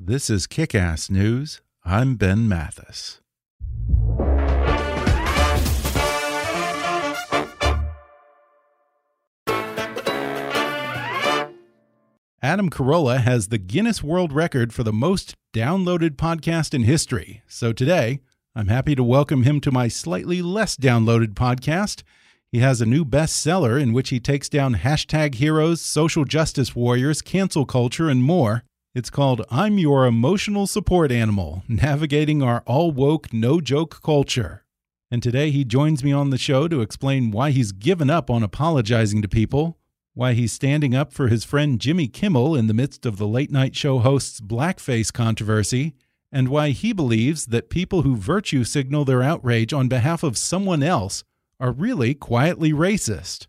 This is Kick-Ass News. I'm Ben Mathis. Adam Carolla has the Guinness World Record for the most downloaded podcast in history. So today, I'm happy to welcome him to my slightly less downloaded podcast. He has a new bestseller in which he takes down hashtag heroes, social justice warriors, cancel culture, and more. It's called I'm Your Emotional Support Animal Navigating Our All Woke, No Joke Culture. And today he joins me on the show to explain why he's given up on apologizing to people, why he's standing up for his friend Jimmy Kimmel in the midst of the late night show host's blackface controversy, and why he believes that people who virtue signal their outrage on behalf of someone else are really quietly racist.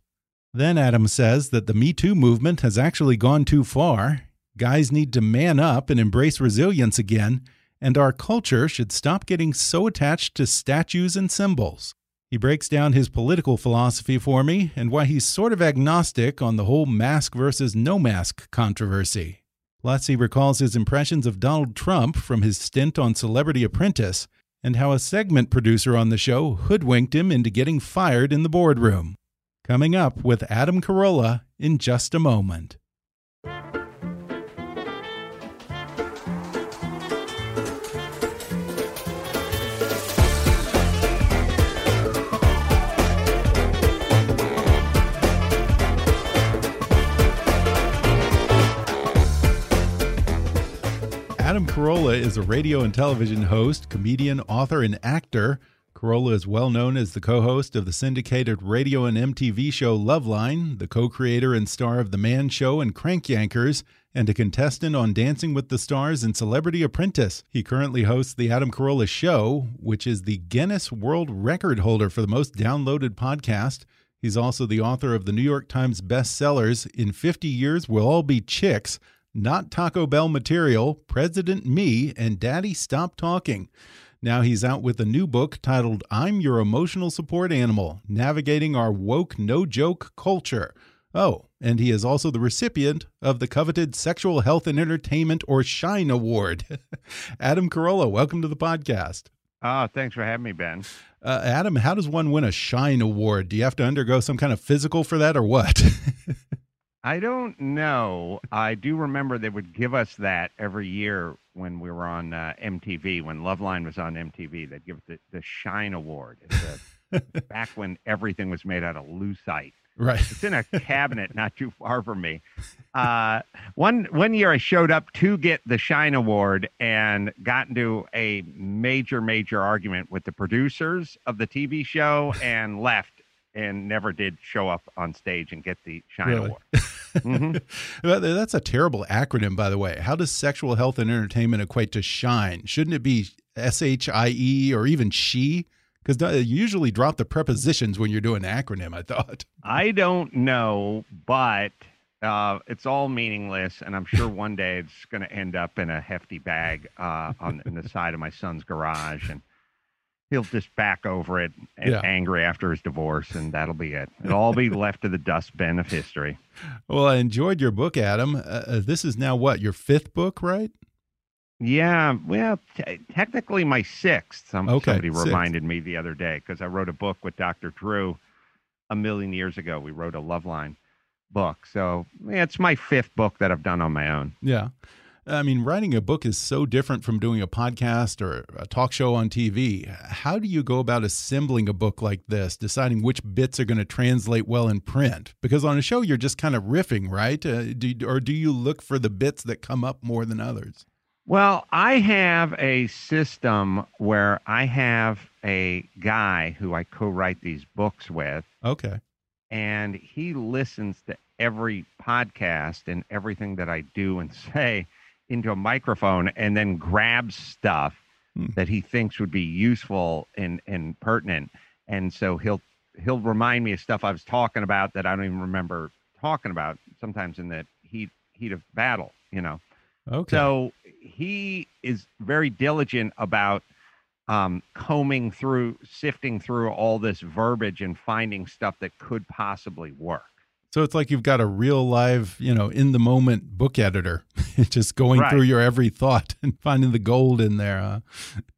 Then Adam says that the Me Too movement has actually gone too far. Guys need to man up and embrace resilience again, and our culture should stop getting so attached to statues and symbols. He breaks down his political philosophy for me and why he's sort of agnostic on the whole mask versus no mask controversy. Plus, he recalls his impressions of Donald Trump from his stint on Celebrity Apprentice and how a segment producer on the show hoodwinked him into getting fired in the boardroom. Coming up with Adam Carolla in just a moment. Carolla is a radio and television host, comedian, author, and actor. Carolla is well known as the co host of the syndicated radio and MTV show Loveline, the co creator and star of The Man Show and Crank Yankers, and a contestant on Dancing with the Stars and Celebrity Apprentice. He currently hosts The Adam Carolla Show, which is the Guinness World Record holder for the most downloaded podcast. He's also the author of the New York Times bestsellers In 50 Years We'll All Be Chicks not Taco Bell material, President Me, and Daddy Stop Talking. Now he's out with a new book titled I'm Your Emotional Support Animal Navigating Our Woke No Joke Culture. Oh, and he is also the recipient of the coveted Sexual Health and Entertainment or Shine Award. Adam Carolla, welcome to the podcast. Oh, thanks for having me, Ben. Uh, Adam, how does one win a Shine Award? Do you have to undergo some kind of physical for that or what? I don't know. I do remember they would give us that every year when we were on uh, MTV, when Loveline was on MTV. They'd give it the, the Shine Award. A, back when everything was made out of lucite. Right. It's in a cabinet not too far from me. Uh, one one year I showed up to get the Shine Award and got into a major, major argument with the producers of the TV show and left and never did show up on stage and get the Shine Really? Award. Mhm. That's a terrible acronym, by the way. How does sexual health and entertainment equate to shine? Shouldn't it be S H I E or even she? Because you usually drop the prepositions when you're doing an acronym, I thought. I don't know, but uh, it's all meaningless, and I'm sure one day it's going to end up in a hefty bag uh, on in the side of my son's garage, and he'll just back over it, and Yeah. angry after his divorce, and that'll be it. It'll all be left to the dustbin of history. Well, I enjoyed your book, Adam. Uh, Uh, this is now what, your fifth book, right? Yeah, well, t- technically my sixth. Some, Okay, somebody sixth. reminded me the other day because I wrote a book with Dr. Drew a million years ago. We wrote a Loveline. book. So yeah, it's my fifth book that I've done on my own. Yeah. I mean, writing a book is so different from doing a podcast or a talk show on TV. How do you go about assembling a book like this, deciding which bits are going to translate well in print? Because on a show, you're just kind of riffing, right? Uh, do, or do you look for the bits that come up more than others? Well, I have a system where I have a guy who I co write these books with. Okay. And he listens to every podcast and everything that I do and say into a microphone and then grabs stuff Hmm. that he thinks would be useful and, and pertinent. And so he'll he'll remind me of stuff I was talking about that I don't even remember talking about sometimes in the heat heat of battle, you know. Okay. So he is very diligent about um, combing through, sifting through all this verbiage and finding stuff that could possibly work. So it's like you've got a real live, you know, in the moment book editor, just going Right. through your every thought and finding the gold in there. Huh?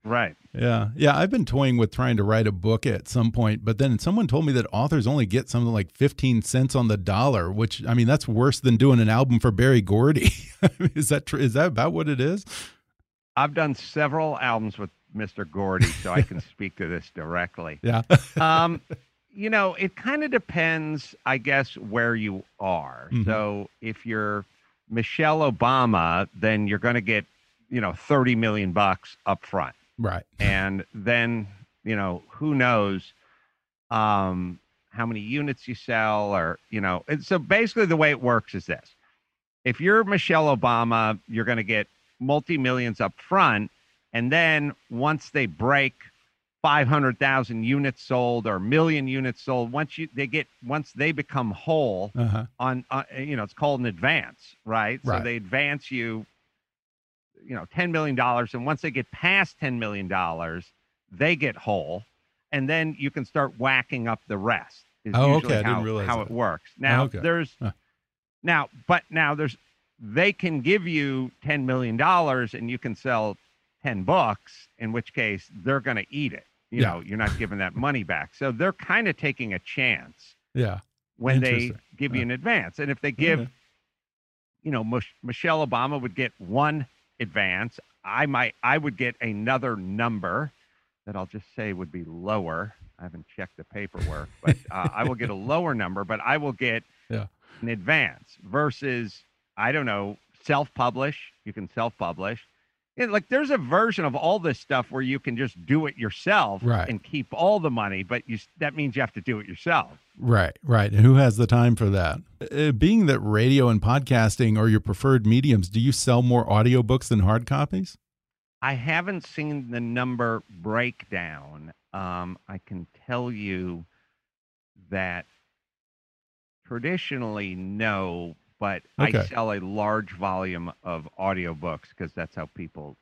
Right. Yeah. Yeah. I've been toying with trying to write a book at some point, but then someone told me that authors only get something like 15 cents on the dollar, which, I mean, that's worse than doing an album for Berry Gordy. is that true? Is that about what it is? I've done several albums with Mr. Gordy, so I can speak to this directly. Yeah. um, you know, it kind of depends, I guess, where you are. Mhm. So if you're Michelle Obama, then you're going to get, you know, 30 million bucks up front. right. And then, you know, who knows um, how many units you sell or, you know, and so basically the way it works is this. If you're Michelle Obama, you're going to get multi millions up front. And then once they break 500,000 units sold or a million units sold, once you they get once they become whole Uh huh. on, on you know, it's called an advance, right? Right. So they advance you you know, 10 million dollars and once they get past 10 million dollars, they get whole and then you can start whacking up the rest. Is Oh, usually okay. How, how that. it works. Now Okay. there's Huh. now, but now there's they can give you ten million dollars and you can sell ten books, in which case they're going to eat it. You Yeah. know, you're not giving that money back. So they're kind of taking a chance Yeah. when they give you an advance. And if they give, Okay. you know, Mich- Michelle Obama would get one advance. I might, I would get another number that I'll just say would be lower. I haven't checked the paperwork, but uh, I will get a lower number, but I will get Yeah. an advance versus, I don't know, self publish. You can self publish. like there's a version of all this stuff where you can just do it yourself Right. and keep all the money, but you that means you have to do it yourself. Right, right. And who has the time for that? Uh, being that radio and podcasting are your preferred mediums, do you sell more audiobooks than hard copies? I haven't seen the number breakdown. Um, I can tell you that traditionally, no, but I sell a large volume of audiobooks because that's how people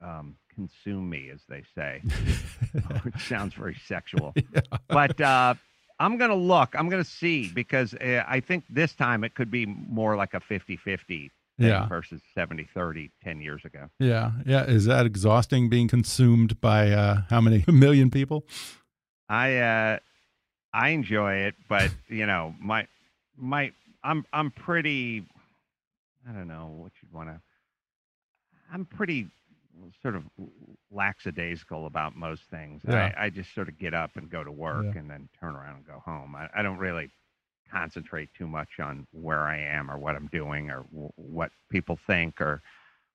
um, consume me, as they say, which sounds very sexual. But uh, I'm going to look, I'm going to see because uh, I think this time it could be more like a 50 50 Yeah. versus 70 30 10 years ago. Yeah, yeah. Is that exhausting being consumed by uh, how many million people? I uh I enjoy it, but you know, my my I'm I'm pretty I don't know what you'd want to I'm pretty sort of lackadaisical about most things. Yeah. I, I just sort of get up and go to work Yeah. and then turn around and go home. I, I don't really concentrate too much on where I am or what I'm doing or w- what people think or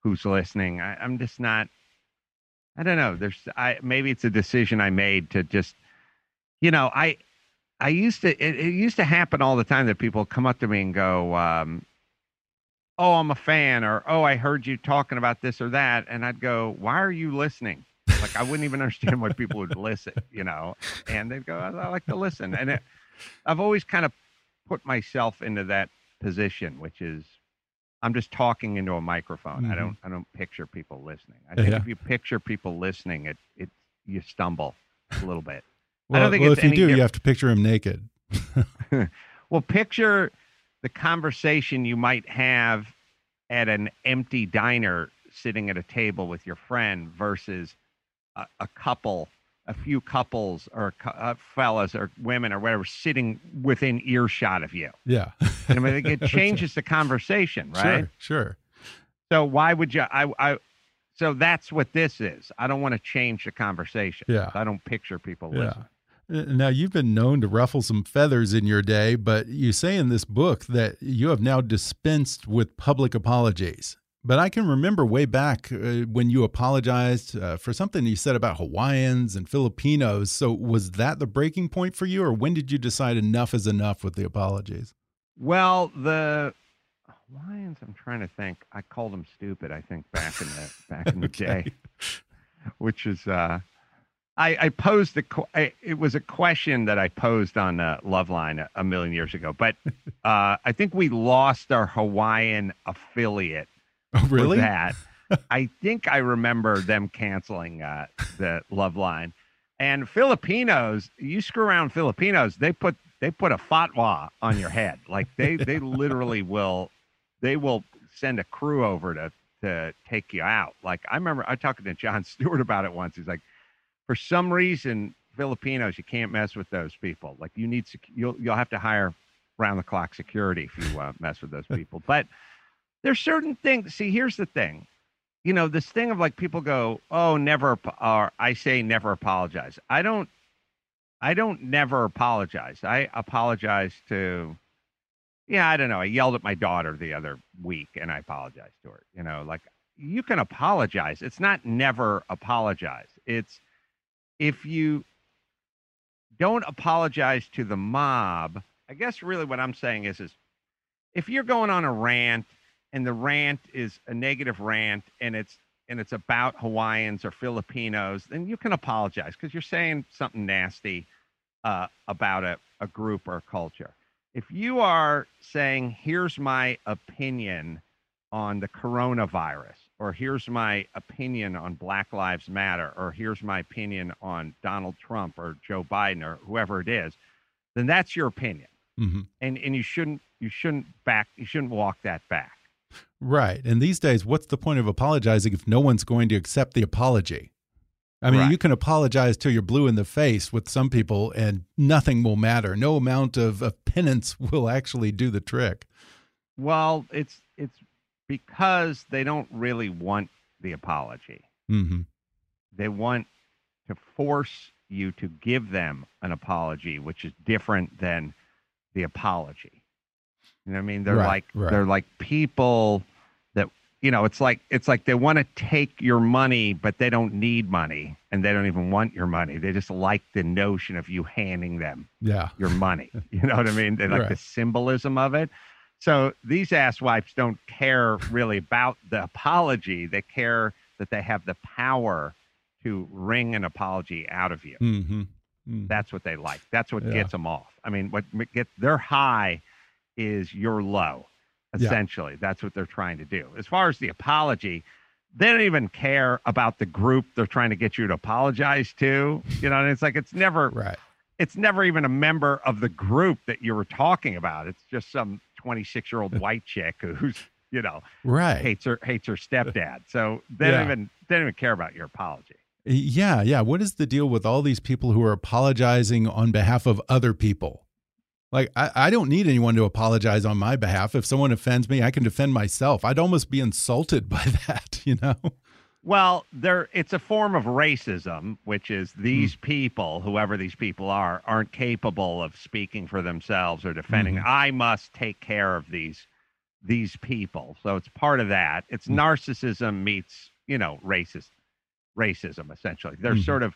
who's listening. I, I'm just not. I don't know. There's. I maybe it's a decision I made to just. You know, I. I used to. It, it used to happen all the time that people come up to me and go, um, "Oh, I'm a fan," or "Oh, I heard you talking about this or that," and I'd go, "Why are you listening?" Like I wouldn't even understand why people would listen. You know, and they'd go, "I, I like to listen," and it, I've always kind of put myself into that position, which is I'm just talking into a microphone. I Mhm. don't I don't picture people listening. I think Yeah. if you picture people listening, it it you stumble a little bit. I Well, don't think well if you do, diff- you have to picture him naked. Well, picture the conversation you might have at an empty diner sitting at a table with your friend versus a, a couple, a few couples or uh, fellas or women or whatever sitting within earshot of you. Yeah. And I mean, it changes the conversation, right? Sure. Sure. So why would you? I, I, so that's what this is. I don't want to change the conversation. Yeah. I don't picture people Yeah. listening. Uh, Now, you've been known to ruffle some feathers in your day, but you say in this book that you have now dispensed with public apologies. But I can remember way back uh, when you apologized uh, for something you said about Hawaiians and Filipinos. So, was that the breaking point for you, or when did you decide enough is enough with the apologies? Well, the Hawaiians. I'm trying to think. I called them stupid. I think back in the back in the day, which is. uh I, I posed the. I, it was a question that I posed on uh, Loveline a, a million years ago, but uh, I think we lost our Hawaiian affiliate Oh, really? that. I think I remember them canceling uh, the Loveline. And Filipinos, you screw around Filipinos, they put they put a fatwa on your head. Like they they literally will they will send a crew over to to take you out. Like I remember I talking to Jon Stewart about it once. He's like, for some reason, Filipinos, you can't mess with those people. Like you need sec- you'll you'll have to hire round the clock security if you uh, mess with those people. But there's certain things. See, here's the thing. You know, this thing of like people go, "Oh, never," or I say never apologize. I don't. I don't never apologize. I apologize to. Yeah, I don't know. I yelled at my daughter the other week, and I apologized to her. You know, like you can apologize. It's not never apologize. It's if you don't apologize to the mob. I guess really what I'm saying is, is if you're going on a rant and the rant is a negative rant and it's and it's about Hawaiians or Filipinos, then you can apologize because you're saying something nasty uh, about a, a group or a culture. If you are saying, here's my opinion on the coronavirus, or here's my opinion on Black Lives Matter, or here's my opinion on Donald Trump or Joe Biden or whoever it is, then that's your opinion. hmm And and you shouldn't you shouldn't back you shouldn't walk that back. Right. And these days, what's the point of apologizing if no one's going to accept the apology? I mean, Right. you can apologize till you're blue in the face with some people, and nothing will matter. No amount of, of penance will actually do the trick. Well, it's it's because they don't really want the apology. hmm They want to force you to give them an apology, which is different than the apology. You know what I mean? They're Right, like right. they're like people that you know, it's like it's like they want to take your money, but they don't need money and they don't even want your money. They just like the notion of you handing them Yeah. your money. You know what I mean? They like the symbolism of it. So these asswipes don't care really about the apology. They care that they have the power to wring an apology out of you. hmm hmm That's what they like. That's what Yeah. gets them off. I mean, what get their high is your low. Yeah. Essentially, that's what they're trying to do. As far as the apology, they don't even care about the group they're trying to get you to apologize to. You know, and it's like it's never Right. it's never even a member of the group that you were talking about. It's just some 26 year old white chick who's, you know, Right. hates her hates her stepdad. So they Yeah. don't even they don't even care about your apology. Yeah. Yeah. What is the deal with all these people who are apologizing on behalf of other people? Like, I, I don't need anyone to apologize on my behalf. If someone offends me, I can defend myself. I'd almost be insulted by that, you know? Well, there it's a form of racism, which is these people, whoever these people are, aren't capable of speaking for themselves or defending. Mhm. I must take care of these these people. So it's part of that. It's Mm. narcissism meets, you know, racist racism essentially. They're Mhm. sort of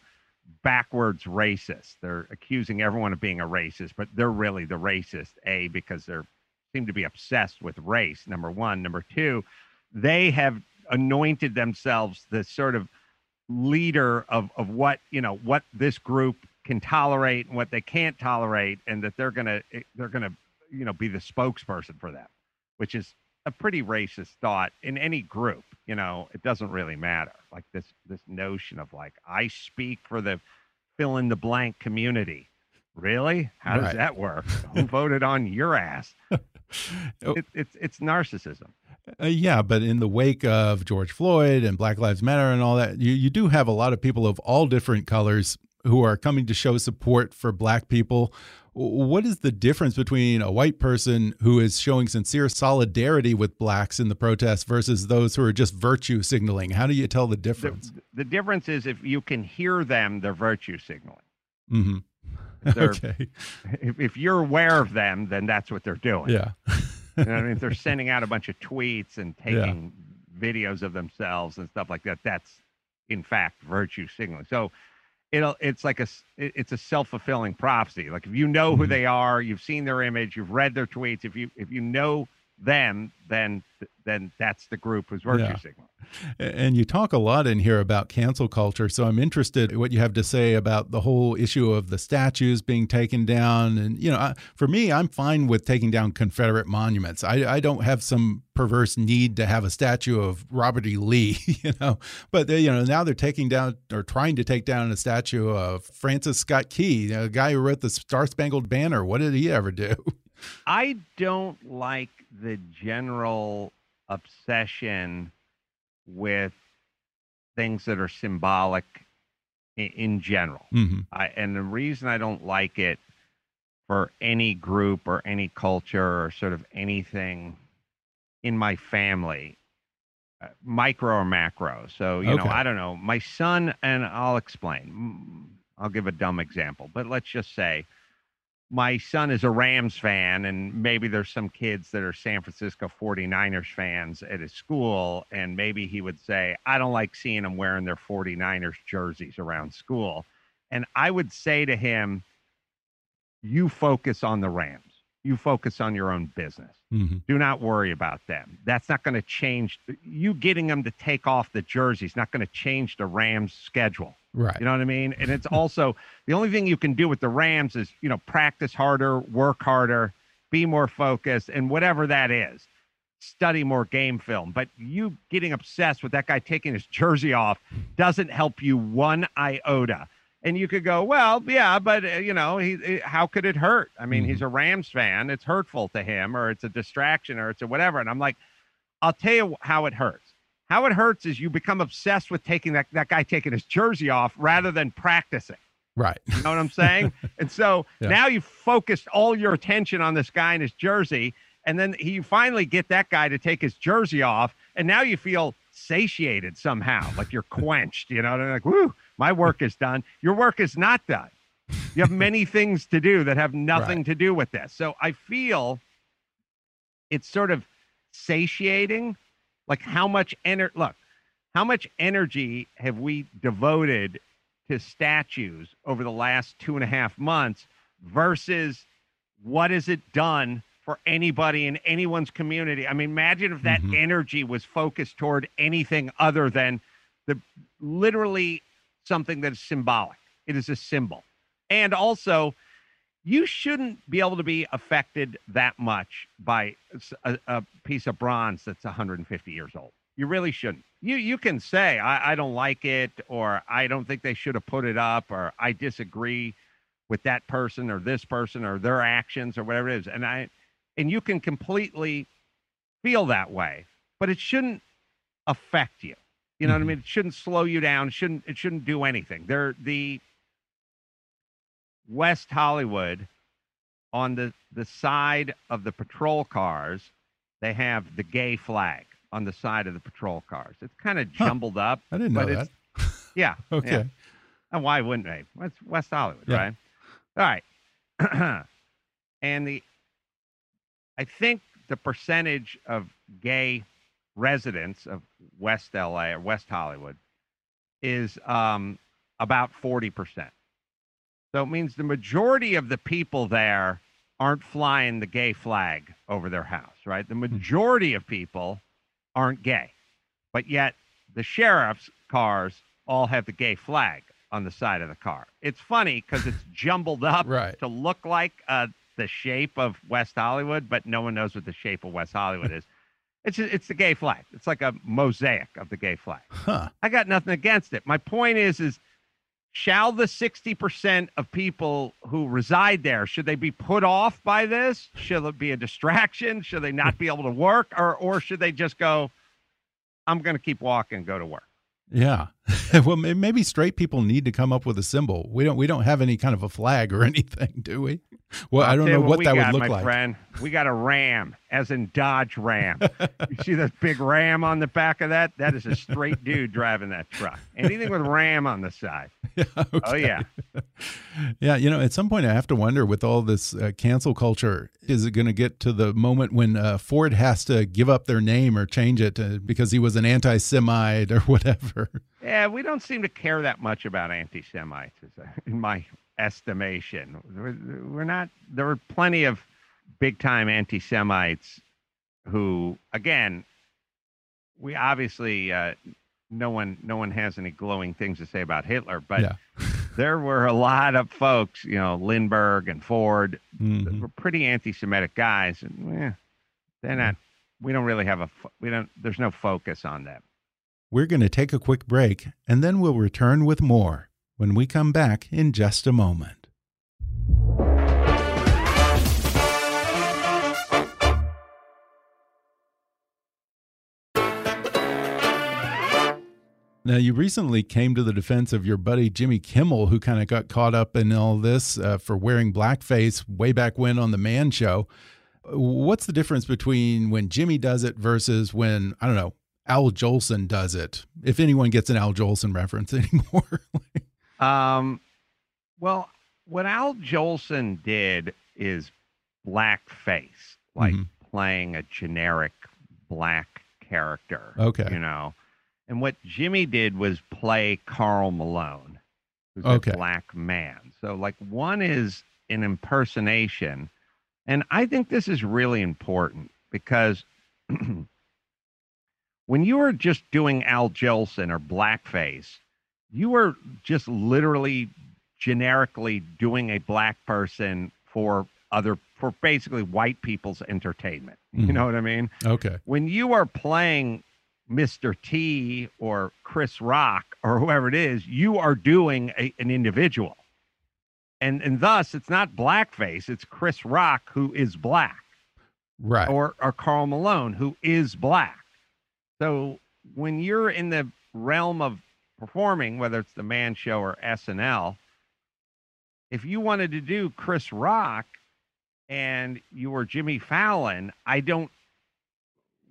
backwards racist. They're accusing everyone of being a racist, but they're really the racist, A, because they're seem to be obsessed with race, number one. Number two, they have anointed themselves the sort of leader of of what you know what this group can tolerate and what they can't tolerate and that they're gonna eh, they're gonna you know be the spokesperson for them which is a pretty racist thought in any group you know? It doesn't really matter. Like this this notion of like i speak for the fill in the blank community. Really? How does Right. that work? Who voted on your ass? Oh, it, it's it's narcissism Uh, yeah, but in the wake of George Floyd and Black Lives Matter and all that, you, you do have a lot of people of all different colors who are coming to show support for black people. What is the difference between a white person who is showing sincere solidarity with blacks in the protest versus those who are just virtue signaling? How do you tell the difference? The, the difference is if you can hear them, they're virtue signaling. Mm -hmm. okay. If, if you're aware of them, then that's what they're doing. Yeah. you know I mean? If they're sending out a bunch of tweets and taking yeah. videos of themselves and stuff like that, that's in fact virtue signaling. So it'll it's like a it's a self-fulfilling prophecy like if you know who mm-hmm. they are you've seen their image you've read their tweets if you if you know them then then that's the group who's virtue yeah. signaling and you talk a lot in here about cancel culture so i'm interested in what you have to say about the whole issue of the statues being taken down. And you know I, for me i'm fine with taking down confederate monuments. I, I don't have some perverse need to have a statue of robert e. Lee you know. But they, you know now they're taking down or trying to take down a statue of francis scott key a guy who wrote the star spangled banner. What did he ever do? I don't like the general obsession with things that are symbolic in, in general. Mm-hmm. I, and the reason I don't like it for any group or any culture or sort of anything in my family, uh, micro or macro. So, you okay. know, I don't know. My son, and I'll explain. I'll give a dumb example, but let's just say my son is a Rams fan, and maybe there's some kids that are San Francisco 49ers fans at his school, and maybe he would say, I don't like seeing them wearing their 49ers jerseys around school. And I would say to him, You focus on the Rams. You focus on your own business. Mm-hmm. Do not worry about them. That's not going to change. You getting them to take off the jerseys not going to change the Rams' schedule. Right. You know what I mean? And it's also the only thing you can do with the Rams is, you know, practice harder, work harder, be more focused, and whatever that is, study more game film. But you getting obsessed with that guy taking his jersey off doesn't help you one iota. And you could go, well, yeah, but uh, you know, he, he, how could it hurt? I mean, mm-hmm. he's a Rams fan. It's hurtful to him, or it's a distraction, or it's a whatever. And I'm like, I'll tell you how it hurts how it hurts is you become obsessed with taking that, that guy taking his jersey off rather than practicing. Right. You know what I'm saying? and so yeah. now you've focused all your attention on this guy in his jersey. And then you finally get that guy to take his jersey off. And now you feel satiated somehow, like you're quenched. You know, they're like, whoo, my work is done. Your work is not done. You have many things to do that have nothing right. to do with this. So I feel it's sort of satiating like how much energy? Look, how much energy have we devoted to statues over the last two and a half months versus what has it done for anybody in anyone's community? I mean, imagine if that mm-hmm. energy was focused toward anything other than the literally something that is symbolic. It is a symbol. And also, you shouldn't be able to be affected that much by a, a, piece of bronze that's 150 years old. You really shouldn't. You you can say I, I don't like it, or I don't think they should have put it up, or I disagree with that person or this person or their actions or whatever it is, and I and you can completely feel that way, but it shouldn't affect you. You know mm-hmm. what I mm-hmm. mean? It shouldn't slow you down. It shouldn't it shouldn't do anything. They're the West Hollywood, on the, the side of the patrol cars, they have the gay flag on the side of the patrol cars. It's kind of jumbled huh. up. I didn't know that. yeah. okay. Yeah. And why wouldn't they? It's West Hollywood, yeah. right? All right. and the, I think the percentage of gay residents of West LA or West Hollywood is um, about 40%. So it means the majority of the people there aren't flying the gay flag over their house, right? The hmm. majority of people aren't gay, but yet the sheriff's cars all have the gay flag on the side of the car. It's funny because it's jumbled up right. to look like uh, the shape of West Hollywood, but no one knows what the shape of West Hollywood is. It's it's the gay flag. It's like a mosaic of the gay flag. Huh. I got nothing against it. My point is, is shall the 60% of people who reside there should they be put off by this should it be a distraction should they not be able to work or or should they just go i'm going to keep walking and go to work yeah well, maybe straight people need to come up with a symbol. We don't. We don't have any kind of a flag or anything, do we? Well, I'll I don't know you what that got, would look my like. friend. We got a ram, as in Dodge Ram. you see this big ram on the back of that? That is a straight dude driving that truck. Anything with ram on the side. Oh Okay. yeah. Yeah, you know, at some point I have to wonder with all this uh, cancel culture, is it going to get to the moment when uh, Ford has to give up their name or change it uh, because he was an anti Semite or whatever? Yeah, we don't seem to care that much about anti-Semites, in my estimation. We're, we're not. There are plenty of big-time anti-Semites who, again, we obviously uh, no one no one has any glowing things to say about Hitler, but Yeah. there were a lot of folks, you know, Lindbergh and Ford, Mhm. were pretty anti-Semitic guys, and eh, they're not. We don't really have a. We don't. There's no focus on them. We're going to take a quick break and then we'll return with more when we come back in just a moment. Now, you recently came to the defense of your buddy Jimmy Kimmel, who kind of got caught up in all this uh, for wearing blackface way back when on The Man Show. What's the difference between when Jimmy does it versus when, I don't know, Al Jolson does it? If anyone gets an Al Jolson reference anymore. Um, well, what Al Jolson did is blackface, like Mhm. playing a generic black character. Okay. You know, and what Jimmy did was play Karl Malone, who's Okay. a black man. So, like, one is an impersonation. And I think this is really important because when you are just doing Al Jolson or blackface, you are just literally generically doing a black person for other for basically white people's entertainment. You Mhm. know what I mean? okay. When you are playing Mr. T or Chris Rock or whoever it is, you are doing a, an individual. And and thus it's not blackface, it's Chris Rock who is black Right. or or Karl Malone who is black. So when you're in the realm of performing, whether it's the Man Show or SNL, if you wanted to do Chris Rock and you were Jimmy Fallon, I don't.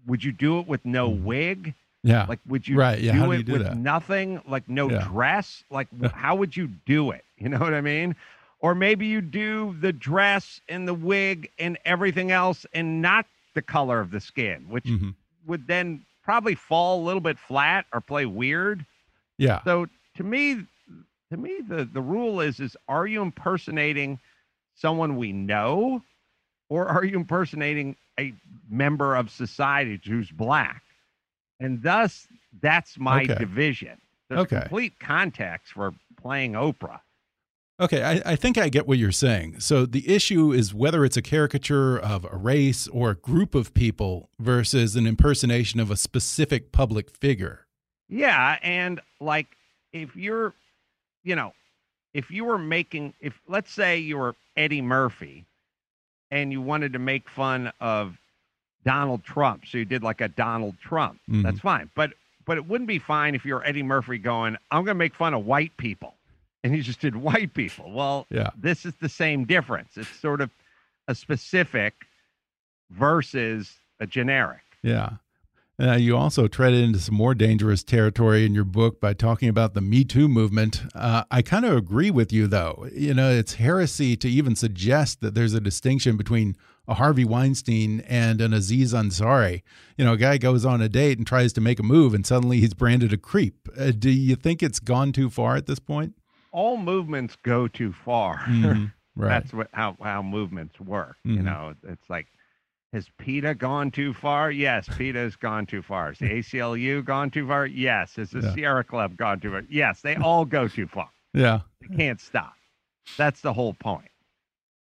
Would you do it with no wig? yeah. Like, would you Right, yeah, do how do it you do with that? nothing? Like, no Yeah. dress? Like, how would you do it? You know what I mean? Or maybe you do the dress and the wig and everything else and not the color of the skin, which Mhm. would then probably fall a little bit flat or play weird. Yeah. So to me, to me, the the rule is is are you impersonating someone we know, or are you impersonating a member of society who's black? And thus, that's my Okay. division. There's Okay. complete context for playing Oprah. Okay, I, I think I get what you're saying. So the issue is whether it's a caricature of a race or a group of people versus an impersonation of a specific public figure. Yeah, and like if you're, you know, if you were making, if let's say you were Eddie Murphy, and you wanted to make fun of Donald Trump, so you did like a Donald Trump, Mhm. that's fine. But but it wouldn't be fine if you're Eddie Murphy going, I'm going to make fun of white people, and you just did white people. Well, Yeah. this is the same difference. It's sort of a specific versus a generic. Yeah. Uh, you also treaded into some more dangerous territory in your book by talking about the Me Too movement. Uh, I kind of agree with you, though. You know, it's heresy to even suggest that there's a distinction between a Harvey Weinstein and an Aziz Ansari. You know, a guy goes on a date and tries to make a move, and suddenly he's branded a creep. Uh, do you think it's gone too far at this point? All movements go too far. Mhm. Right. That's what how how movements work. You Mhm. know, it's like has PETA gone too far? Yes, PETA has gone too far. Has the ACLU gone too far? Yes. Has the Yeah. Sierra Club gone too far? Yes. They all go too far. yeah. They can't stop. That's the whole point.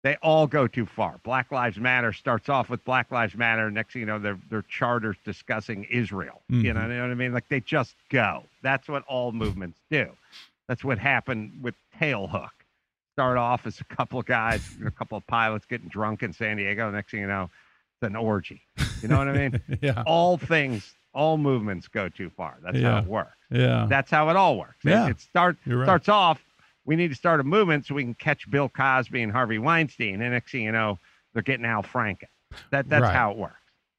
They all go too far. Black Lives Matter starts off with Black Lives Matter. Next thing you know, their their charters discussing Israel. You know, Mhm. you know what I mean? Like they just go. That's what all movements do. That's what happened with Tailhook. Start off as a couple of guys, a couple of pilots getting drunk in San Diego. Next thing you know, it's an orgy. You know what I mean? yeah. all things all movements go too far. That's how it works. Yeah. That's how it all works. It- Yeah. It, start, right. starts off, we need to start a movement so we can catch Bill Cosby and Harvey Weinstein. And next thing you know, they're getting Al Franken. That, that's Right. how it works.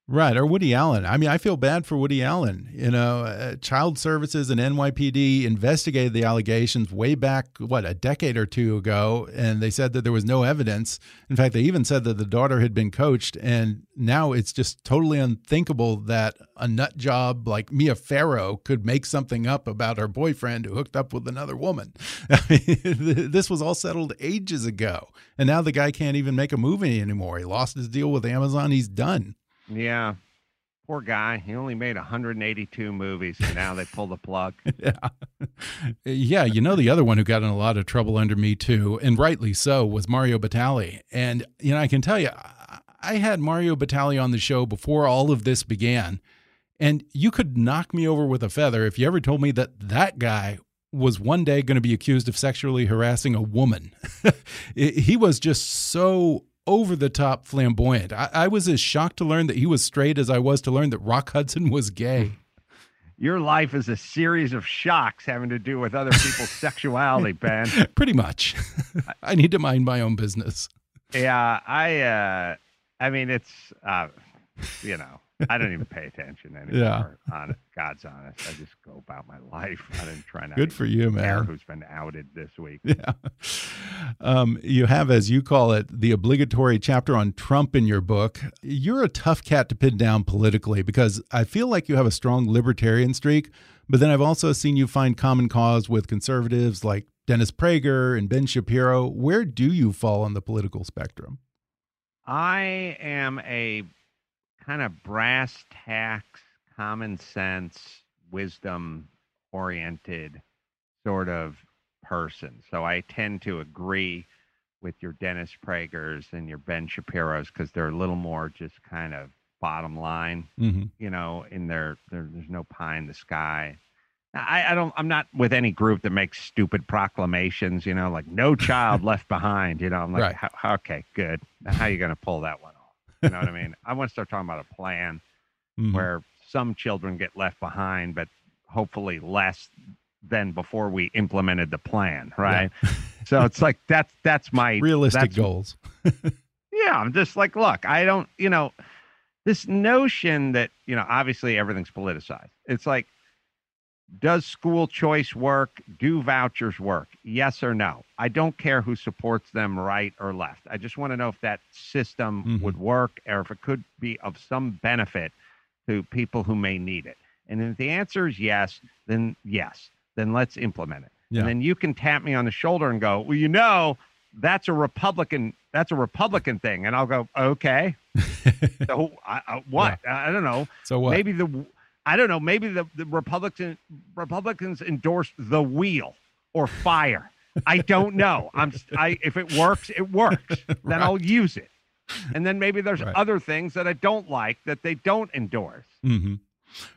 Right, or Woody Allen. I mean, I feel bad for Woody Allen. You know, uh, Child Services and NYPD investigated the allegations way back, what, a decade or two ago, and they said that there was no evidence. In fact, they even said that the daughter had been coached, and now it's just totally unthinkable that a nut job like Mia Farrow could make something up about her boyfriend who hooked up with another woman. This was all settled ages ago, and now the guy can't even make a movie anymore. He lost his deal with Amazon. He's done. Yeah. Poor guy. He only made 182 movies, and now they pull the plug. Yeah. yeah, you know the other one who got in a lot of trouble under me too, and rightly so, was Mario Batali. And you know, I can tell you I- had Mario Batali on the show before all of this began, and you could knock me over with a feather if you ever told me that that guy was one day going to be accused of sexually harassing a woman. he was just so over the top flamboyant. I, I was as shocked to learn that he was straight as I was to learn that Rock Hudson was gay. Your life is a series of shocks having to do with other people's sexuality, Ben. Pretty much. I need to mind my own business. Yeah, I uh I mean it's uh you know, I don't even pay attention anymore. On God's honest. I just go about my life. I didn't try not Good for you, man. who's been outed this week. Yeah. Um, you have, as you call it, the obligatory chapter on Trump in your book. You're a tough cat to pin down politically because I feel like you have a strong libertarian streak, but then I've also seen you find common cause with conservatives like Dennis Prager and Ben Shapiro. Where do you fall on the political spectrum? I am a kind of brass tacks, common sense, wisdom oriented sort of person. So I tend to agree with your Dennis Pragers and your Ben Shapiro's because they're a little more just kind of bottom line, Mm-hmm. you know, in their, their there's no pie in the sky. I, I don't I'm not with any group that makes stupid proclamations, you know, like no child left behind, you know. I'm like, Right. "How- how- okay, good. Now, how are you gonna pull that one? You know what I mean? I want to start talking about a plan Mhm. where some children get left behind, but hopefully less than before we implemented the plan, right? so it's like that's that's my Realistic that's- goals. yeah, I'm just like, look, I don't, you know, this notion that, you know, obviously everything's politicized. It's like, does school choice work? Do vouchers work? Yes or no? I don't care who supports them, right or left. I just want to know if that system Mhm. would work or if it could be of some benefit to people who may need it. And if the answer is yes, then yes, then let's implement it. Yeah. And then you can tap me on the shoulder and go, well, you know, that's a Republican, that's a Republican thing. And I'll go, okay. so I, I, what? I, I don't know. So what? Maybe the, I don't know. Maybe the, the Republican Republicans endorse the wheel or fire. I don't know. I'm I if it works, it works. Then I'll use it. And then maybe there's Right. other things that I don't like that they don't endorse. hmm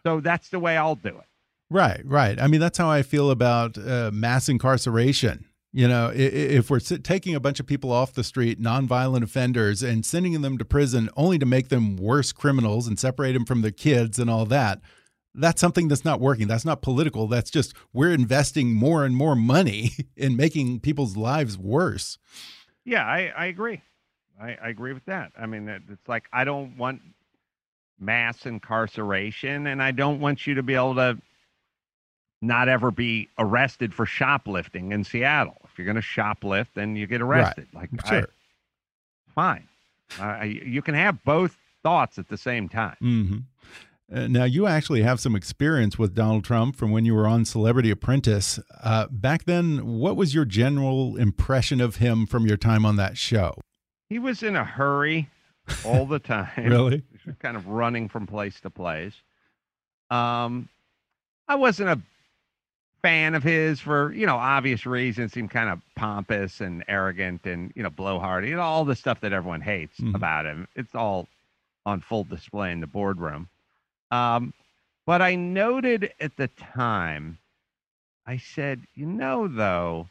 So that's the way I'll do it. Right, right. I mean, that's how I feel about uh, mass incarceration. You know, if we're taking a bunch of people off the street, nonviolent offenders, and sending them to prison only to make them worse criminals and separate them from their kids and all that, that's something that's not working. That's not political. That's just we're investing more and more money in making people's lives worse. Yeah, I, I agree. I, I agree with that. I mean, it's like I don't want mass incarceration, and I don't want you to be able to not ever be arrested for shoplifting in Seattle. If you're going to shoplift, then you get arrested. Like, I- Sure. fine. I, I, you can have both thoughts at the same time. hmm Uh, now, you actually have some experience with Donald Trump from when you were on Celebrity Apprentice. Uh, back then, what was your general impression of him from your time on that show? He was in a hurry all the time. Really? Kind of running from place to place. Um, I wasn't a fan of his for you know obvious reasons. Seemed kind of pompous and arrogant and you know blowhardy. You know all the stuff that everyone hates Mhm. about him. It's all on full display in the boardroom. Um, but I noted at the time, I said, you know, though,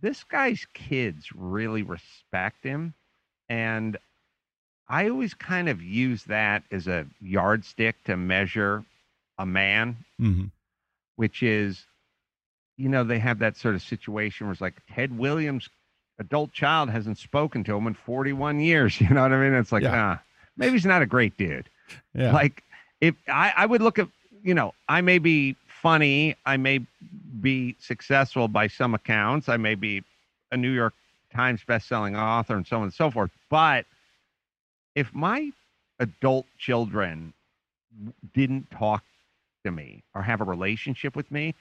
this guy's kids really respect him. And I always kind of use that as a yardstick to measure a man, hmm which is, you know, they have that sort of situation where it's like Ted Williams, adult child, hasn't spoken to him in 41 years. You know what I mean? It's like, Yeah. ah, maybe he's not a great dude. Yeah. Like, if I, I would look at, you know, I may be funny, I may be successful by some accounts, I may be a New York Times best-selling author and so on and so forth. But if my adult children didn't talk to me or have a relationship with me,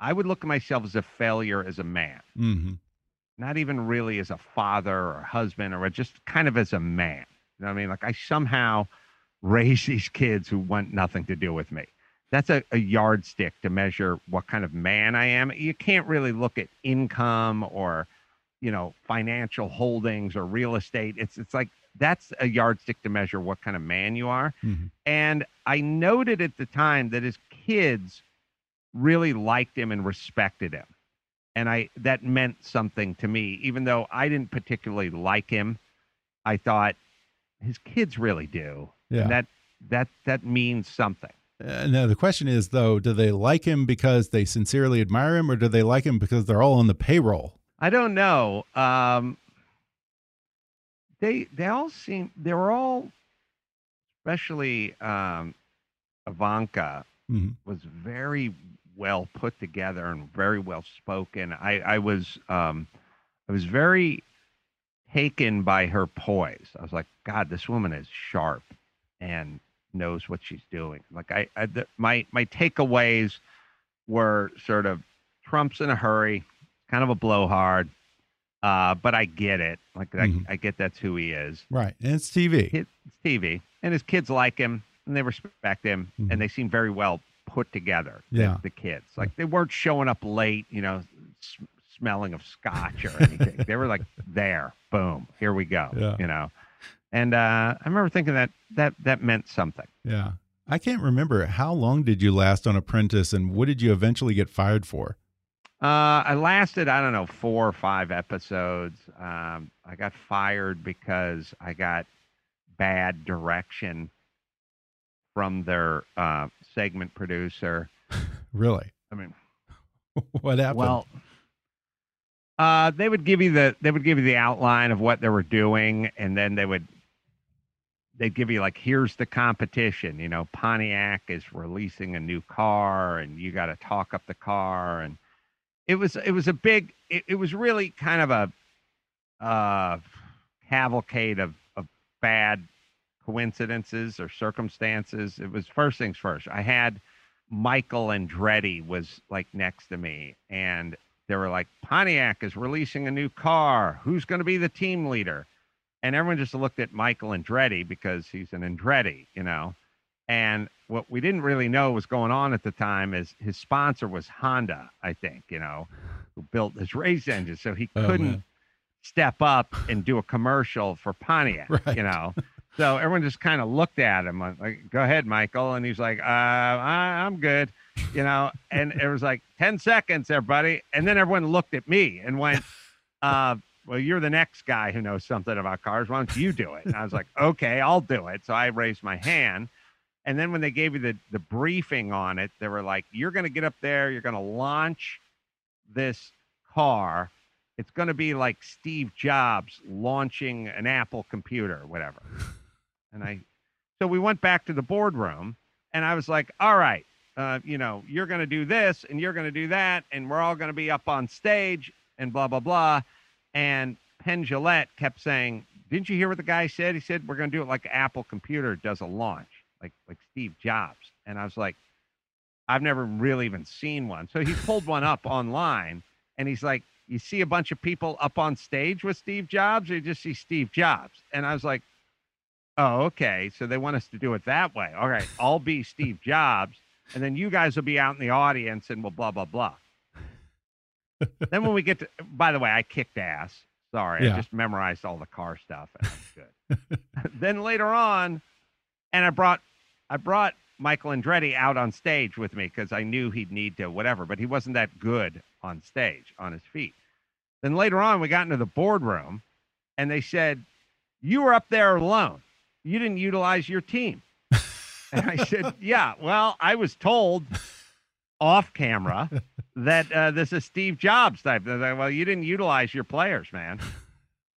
I would look at myself as a failure as a man, hmm not even really as a father or husband or just kind of as a man. You know what I mean? Like I somehow raise these kids who want nothing to do with me. That's a, a yardstick to measure what kind of man I am. You can't really look at income or, you know, financial holdings or real estate. It's it's like that's a yardstick to measure what kind of man you are. hmm And I noted at the time that his kids really liked him and respected him. And I that meant something to me, even though I didn't particularly like him. I thought his kids really do. Yeah. And that that that means something. Uh, now the question is though, do they like him because they sincerely admire him, or do they like him because they're all on the payroll? I don't know. Um, they they all seem they were all, especially um, Ivanka, Mhm. was very well put together and very well spoken. I I was um, I was very taken by her poise. I was like, God, this woman is sharp and knows what she's doing. Like I, I the, my my takeaways were sort of Trump's in a hurry, kind of a blowhard, uh, but I get it. Like Mhm. I, I get that's who he is. Right, and it's TV. It's TV, and his kids like him and they respect him, Mhm. and they seem very well put together. the- Yeah. the, kids like they weren't showing up late, you know, s- smelling of scotch or anything. they were like there, boom, here we go, Yeah. you know. And uh, I remember thinking that that that meant something. Yeah, I can't remember how long did you last on Apprentice, and what did you eventually get fired for? Uh, I lasted, I don't know, four or five episodes. Um, I got fired because I got bad direction from their uh, segment producer. Really? I mean, what happened? well, uh, they would give you the they would give you the outline of what they were doing, and then they would they'd give you like here's the competition. You know, Pontiac is releasing a new car, and you got to talk up the car, and it was it was a big it, it was really kind of a uh, cavalcade of of bad coincidences or circumstances. It was first things first. I had Michael Andretti was like next to me, and they were like, Pontiac is releasing a new car. Who's going to be the team leader? And everyone just looked at Michael Andretti because he's an Andretti, you know. And what we didn't really know was going on at the time is his sponsor was Honda, I think, you know, who built his race engine. So he Oh, couldn't man. step up and do a commercial for Pontiac, Right. you know. So everyone just kind of looked at him like, "Go ahead, Michael," and he's like, uh, I, "I'm good," you know. And it was like ten seconds, everybody, and then everyone looked at me and went, uh, "Well, you're the next guy who knows something about cars. Why don't you do it?" And I was like, "Okay, I'll do it." So I raised my hand, and then when they gave you the the briefing on it, they were like, "You're going to get up there. You're going to launch this car." It's going to be like Steve Jobs launching an Apple computer whatever. And I, so we went back to the boardroom and I was like, all right, uh, you know, you're going to do this and you're going to do that. And we're all going to be up on stage and blah, blah, blah. And Penn Jillette kept saying, didn't you hear what the guy said? He said, we're going to do it like Apple computer does a launch, like, like Steve Jobs. And I was like, I've never really even seen one. So he pulled one up online and he's like, you see a bunch of people up on stage with Steve Jobs, or you just see Steve Jobs? And I was like, oh, okay. So they want us to do it that way. All right, I'll be Steve Jobs, and then you guys will be out in the audience and we'll blah, blah, blah. Then when we get to, by the way, I kicked ass. Sorry, Yeah. I just memorized all the car stuff and I'm good. then later on, and I brought, I brought Michael Andretti out on stage with me because I knew he'd need to whatever, but he wasn't that good on stage on his feet. Then later on, we got into the boardroom, and they said, "You were up there alone. You didn't utilize your team." And I said, Yeah, well, I was told off camera that uh, this is Steve Jobs type. They're like, well, you didn't utilize your players, man.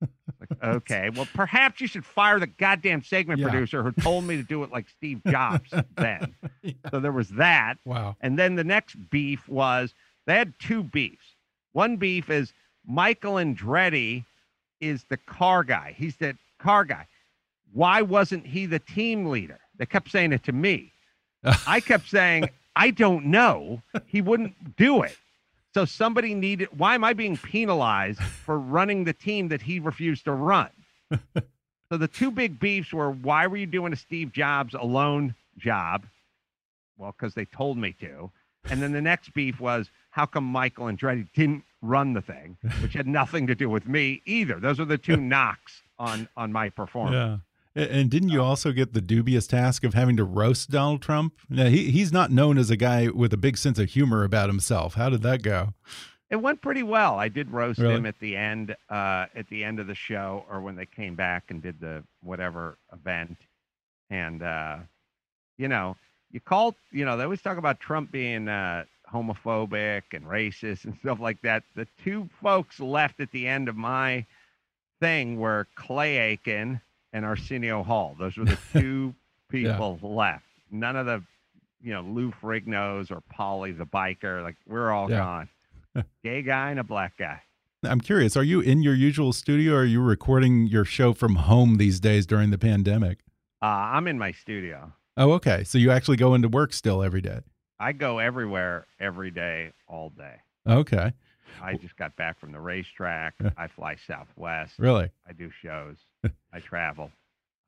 Like, okay, well, perhaps you should fire the goddamn segment Yeah. producer who told me to do it like Steve Jobs then. So there was that. Wow. And then the next beef was they had two beefs. One beef is Michael Andretti is the car guy. He's the car guy. Why wasn't he the team leader? They kept saying it to me. I kept saying, I don't know. He wouldn't do it. So somebody needed. Why am I being penalized for running the team that he refused to run? so the two big beefs were why were you doing a Steve Jobs alone job? Well, because they told me to. And then the next beef was how come Michael Andretti didn't run the thing, which had nothing to do with me either. Those are the two knocks on on my performance. Yeah. And didn't you also get the dubious task of having to roast Donald Trump? Now, he, he's not known as a guy with a big sense of humor about himself. How did that go? It went pretty well. I did roast Really? him at the end, uh, at the end of the show, or when they came back and did the whatever event. And uh, you know, you call, you know, they always talk about Trump being uh, homophobic and racist and stuff like that. The two folks left at the end of my thing were Clay Aiken and Arsenio Hall. Those were the two Yeah. people left. None of the, you know, Lou Ferrignos or Polly the biker. Like we're all Yeah. gone. Gay guy and a black guy. I'm curious, are you in your usual studio or are you recording your show from home these days during the pandemic? Uh, I'm in my studio. Oh, okay. So you actually go into work still every day. I go everywhere every day, all day. Okay. I just got back from the racetrack. I fly Southwest. Really? I do shows. I travel.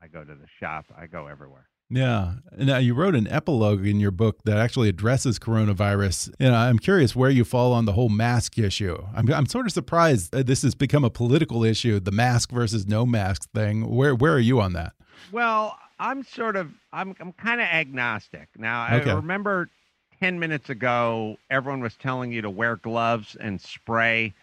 I go to the shop. I go everywhere. Yeah. Now you wrote an epilogue in your book that actually addresses coronavirus. And I'm curious where you fall on the whole mask issue. I'm I'm sort of surprised that this has become a political issue, the mask versus no mask thing. Where where are you on that? Well, I'm sort of I'm I'm kind of agnostic. Now, I remember 10 minutes ago everyone was telling you to wear gloves and spray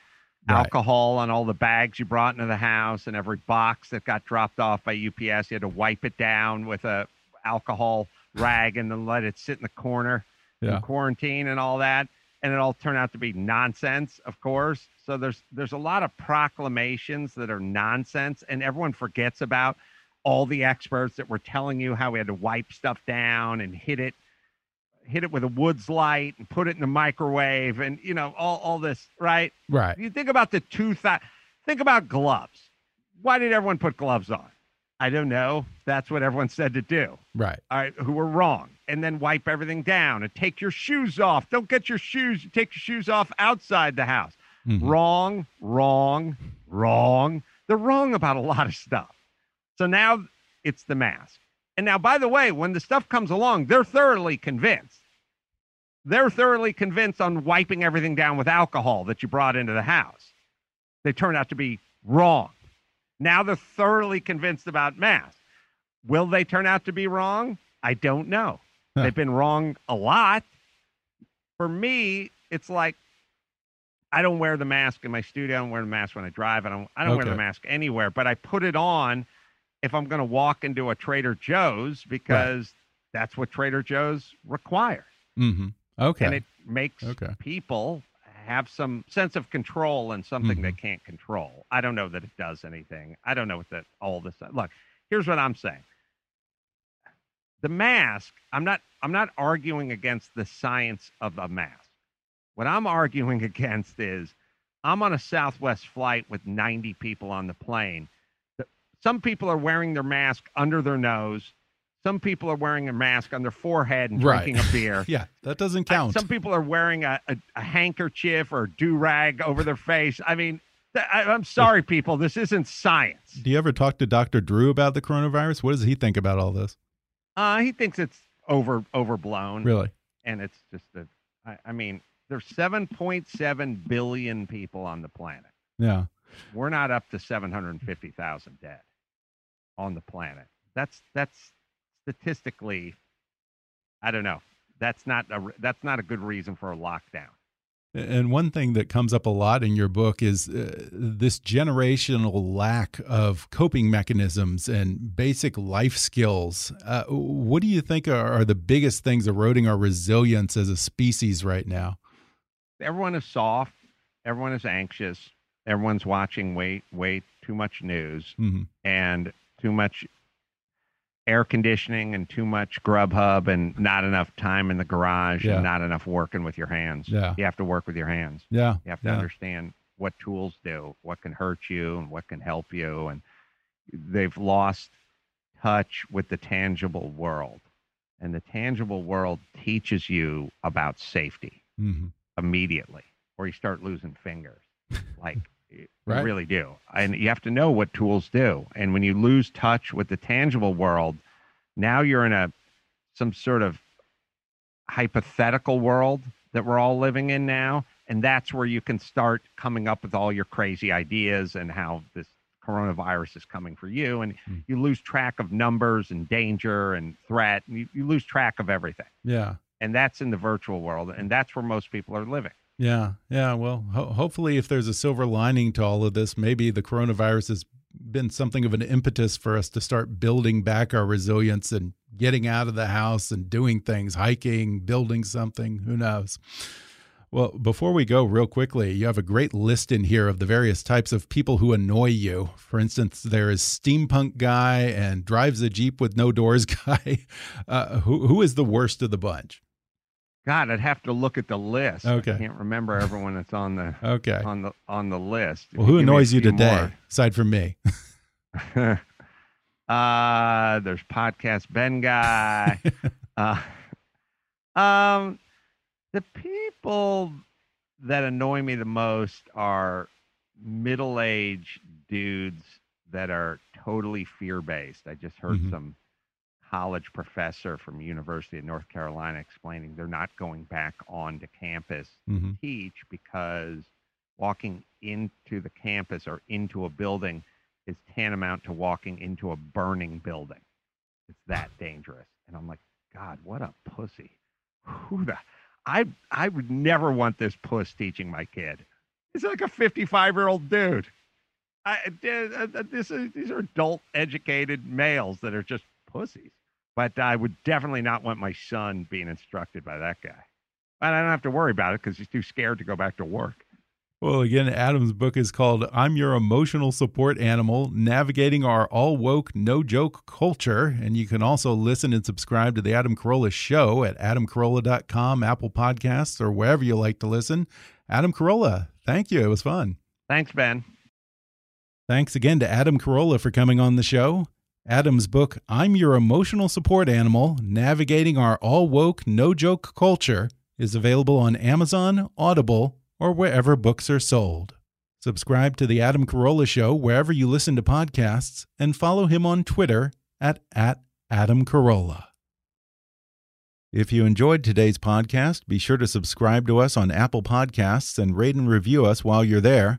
Right. alcohol on all the bags you brought into the house and every box that got dropped off by UPS you had to wipe it down with a alcohol rag and then let it sit in the corner Yeah. in quarantine and all that and it all turned out to be nonsense of course so there's there's a lot of proclamations that are nonsense and everyone forgets about all the experts that were telling you how we had to wipe stuff down and hit it hit it with a woods light and put it in the microwave and you know all, all this right Right. you think about the two think about gloves why did everyone put gloves on i don't know that's what everyone said to do Right. all right, who were wrong, and then wipe everything down and take your shoes off. Don't get your shoes, take your shoes off outside the house. Mhm. Wrong, wrong, wrong. They're wrong about a lot of stuff. So now it's the mask. And now, by the way, when the stuff comes along, they're thoroughly convinced. They're thoroughly convinced on wiping everything down with alcohol that you brought into the house. They turn out to be wrong. Now they're thoroughly convinced about masks. Will they turn out to be wrong? I don't know. Huh. They've been wrong a lot. For me, it's like I don't wear the mask in my studio. I don't wear the mask when I drive. I don't. I don't wear the mask anywhere. But I put it on if I'm going to walk into a Trader Joe's because that's what Trader Joe's requires, Mm-hmm. Okay. and it makes Okay. people have some sense of control and something Mhm. they can't control. I don't know that it does anything. I don't know what that all this. Look, here's what I'm saying. The mask. I'm not. I'm not arguing against the science of a mask. What I'm arguing against is I'm on a Southwest flight with 90 people on the plane. Some people are wearing their mask under their nose. Some people are wearing a mask on their forehead and Right. drinking a beer. yeah, that doesn't I- count. Some people are wearing a, a, a handkerchief or a do rag over their face. I mean, th- I, I'm sorry, people. This isn't science. Do you ever talk to Dr. Drew about the coronavirus? What does he think about all this? Uh, he thinks it's over overblown, Really? and it's just a. I, I mean, there's 7.7 billion people on the planet. Yeah. We're not up to 750,000 dead on the planet. That's that's statistically, I don't know. That's not a that's not a good reason for a lockdown. And one thing that comes up a lot in your book is uh, this generational lack of coping mechanisms and basic life skills. Uh, what do you think are, are, the biggest things eroding our resilience as a species right now? Everyone is soft. Everyone is anxious. Everyone's watching way, way too much news mm -hmm. and too much air conditioning and too much Grubhub and not enough time in the garage yeah. and not enough working with your hands. Yeah. You have to work with your hands. Yeah. You have to yeah. understand what tools do, what can hurt you and what can help you. And they've lost touch with the tangible world. And the tangible world teaches you about safety mm-hmm. immediately, or you start losing fingers. like right. Really do. And you have to know what tools do. And when you lose touch with the tangible world, now you're in a some sort of hypothetical world that we're all living in now. And that's where you can start coming up with all your crazy ideas and how this coronavirus is coming for you. And mm. you lose track of numbers and danger and threat. And you, you lose track of everything. Yeah. And that's in the virtual world. And that's where most people are living. Yeah, yeah. Well, ho hopefully, if there's a silver lining to all of this, maybe the coronavirus has been something of an impetus for us to start building back our resilience and getting out of the house and doing things, hiking, building something. Who knows? Well, before we go, real quickly, you have a great list in here of the various types of people who annoy you. For instance, there is steampunk guy and drives a jeep with no doors guy. Uh, who who is the worst of the bunch? God, I'd have to look at the list. Okay. I can't remember everyone that's on the okay on the on the list. Well, who annoys you today, more. aside from me? uh, there's podcast Ben guy. uh, um, the people that annoy me the most are middle-aged dudes that are totally fear-based. I just heard mm-hmm. some college professor from University of North Carolina explaining they're not going back onto campus mm-hmm. to teach because walking into the campus or into a building is tantamount to walking into a burning building. It's that dangerous. And I'm like, God, what a pussy. Who the I I would never want this puss teaching my kid. It's like a 55 year old dude. I, uh, uh, this is, these are adult educated males that are just pussies. But I would definitely not want my son being instructed by that guy. But I don't have to worry about it because he's too scared to go back to work. Well, again, Adam's book is called I'm Your Emotional Support Animal Navigating Our All Woke, No Joke Culture. And you can also listen and subscribe to The Adam Carolla Show at adamcarolla.com, Apple Podcasts, or wherever you like to listen. Adam Carolla, thank you. It was fun. Thanks, Ben. Thanks again to Adam Carolla for coming on the show. Adam's book, I'm Your Emotional Support Animal Navigating Our All Woke, No Joke Culture, is available on Amazon, Audible, or wherever books are sold. Subscribe to The Adam Carolla Show wherever you listen to podcasts and follow him on Twitter at, at Adam Carolla. If you enjoyed today's podcast, be sure to subscribe to us on Apple Podcasts and rate and review us while you're there.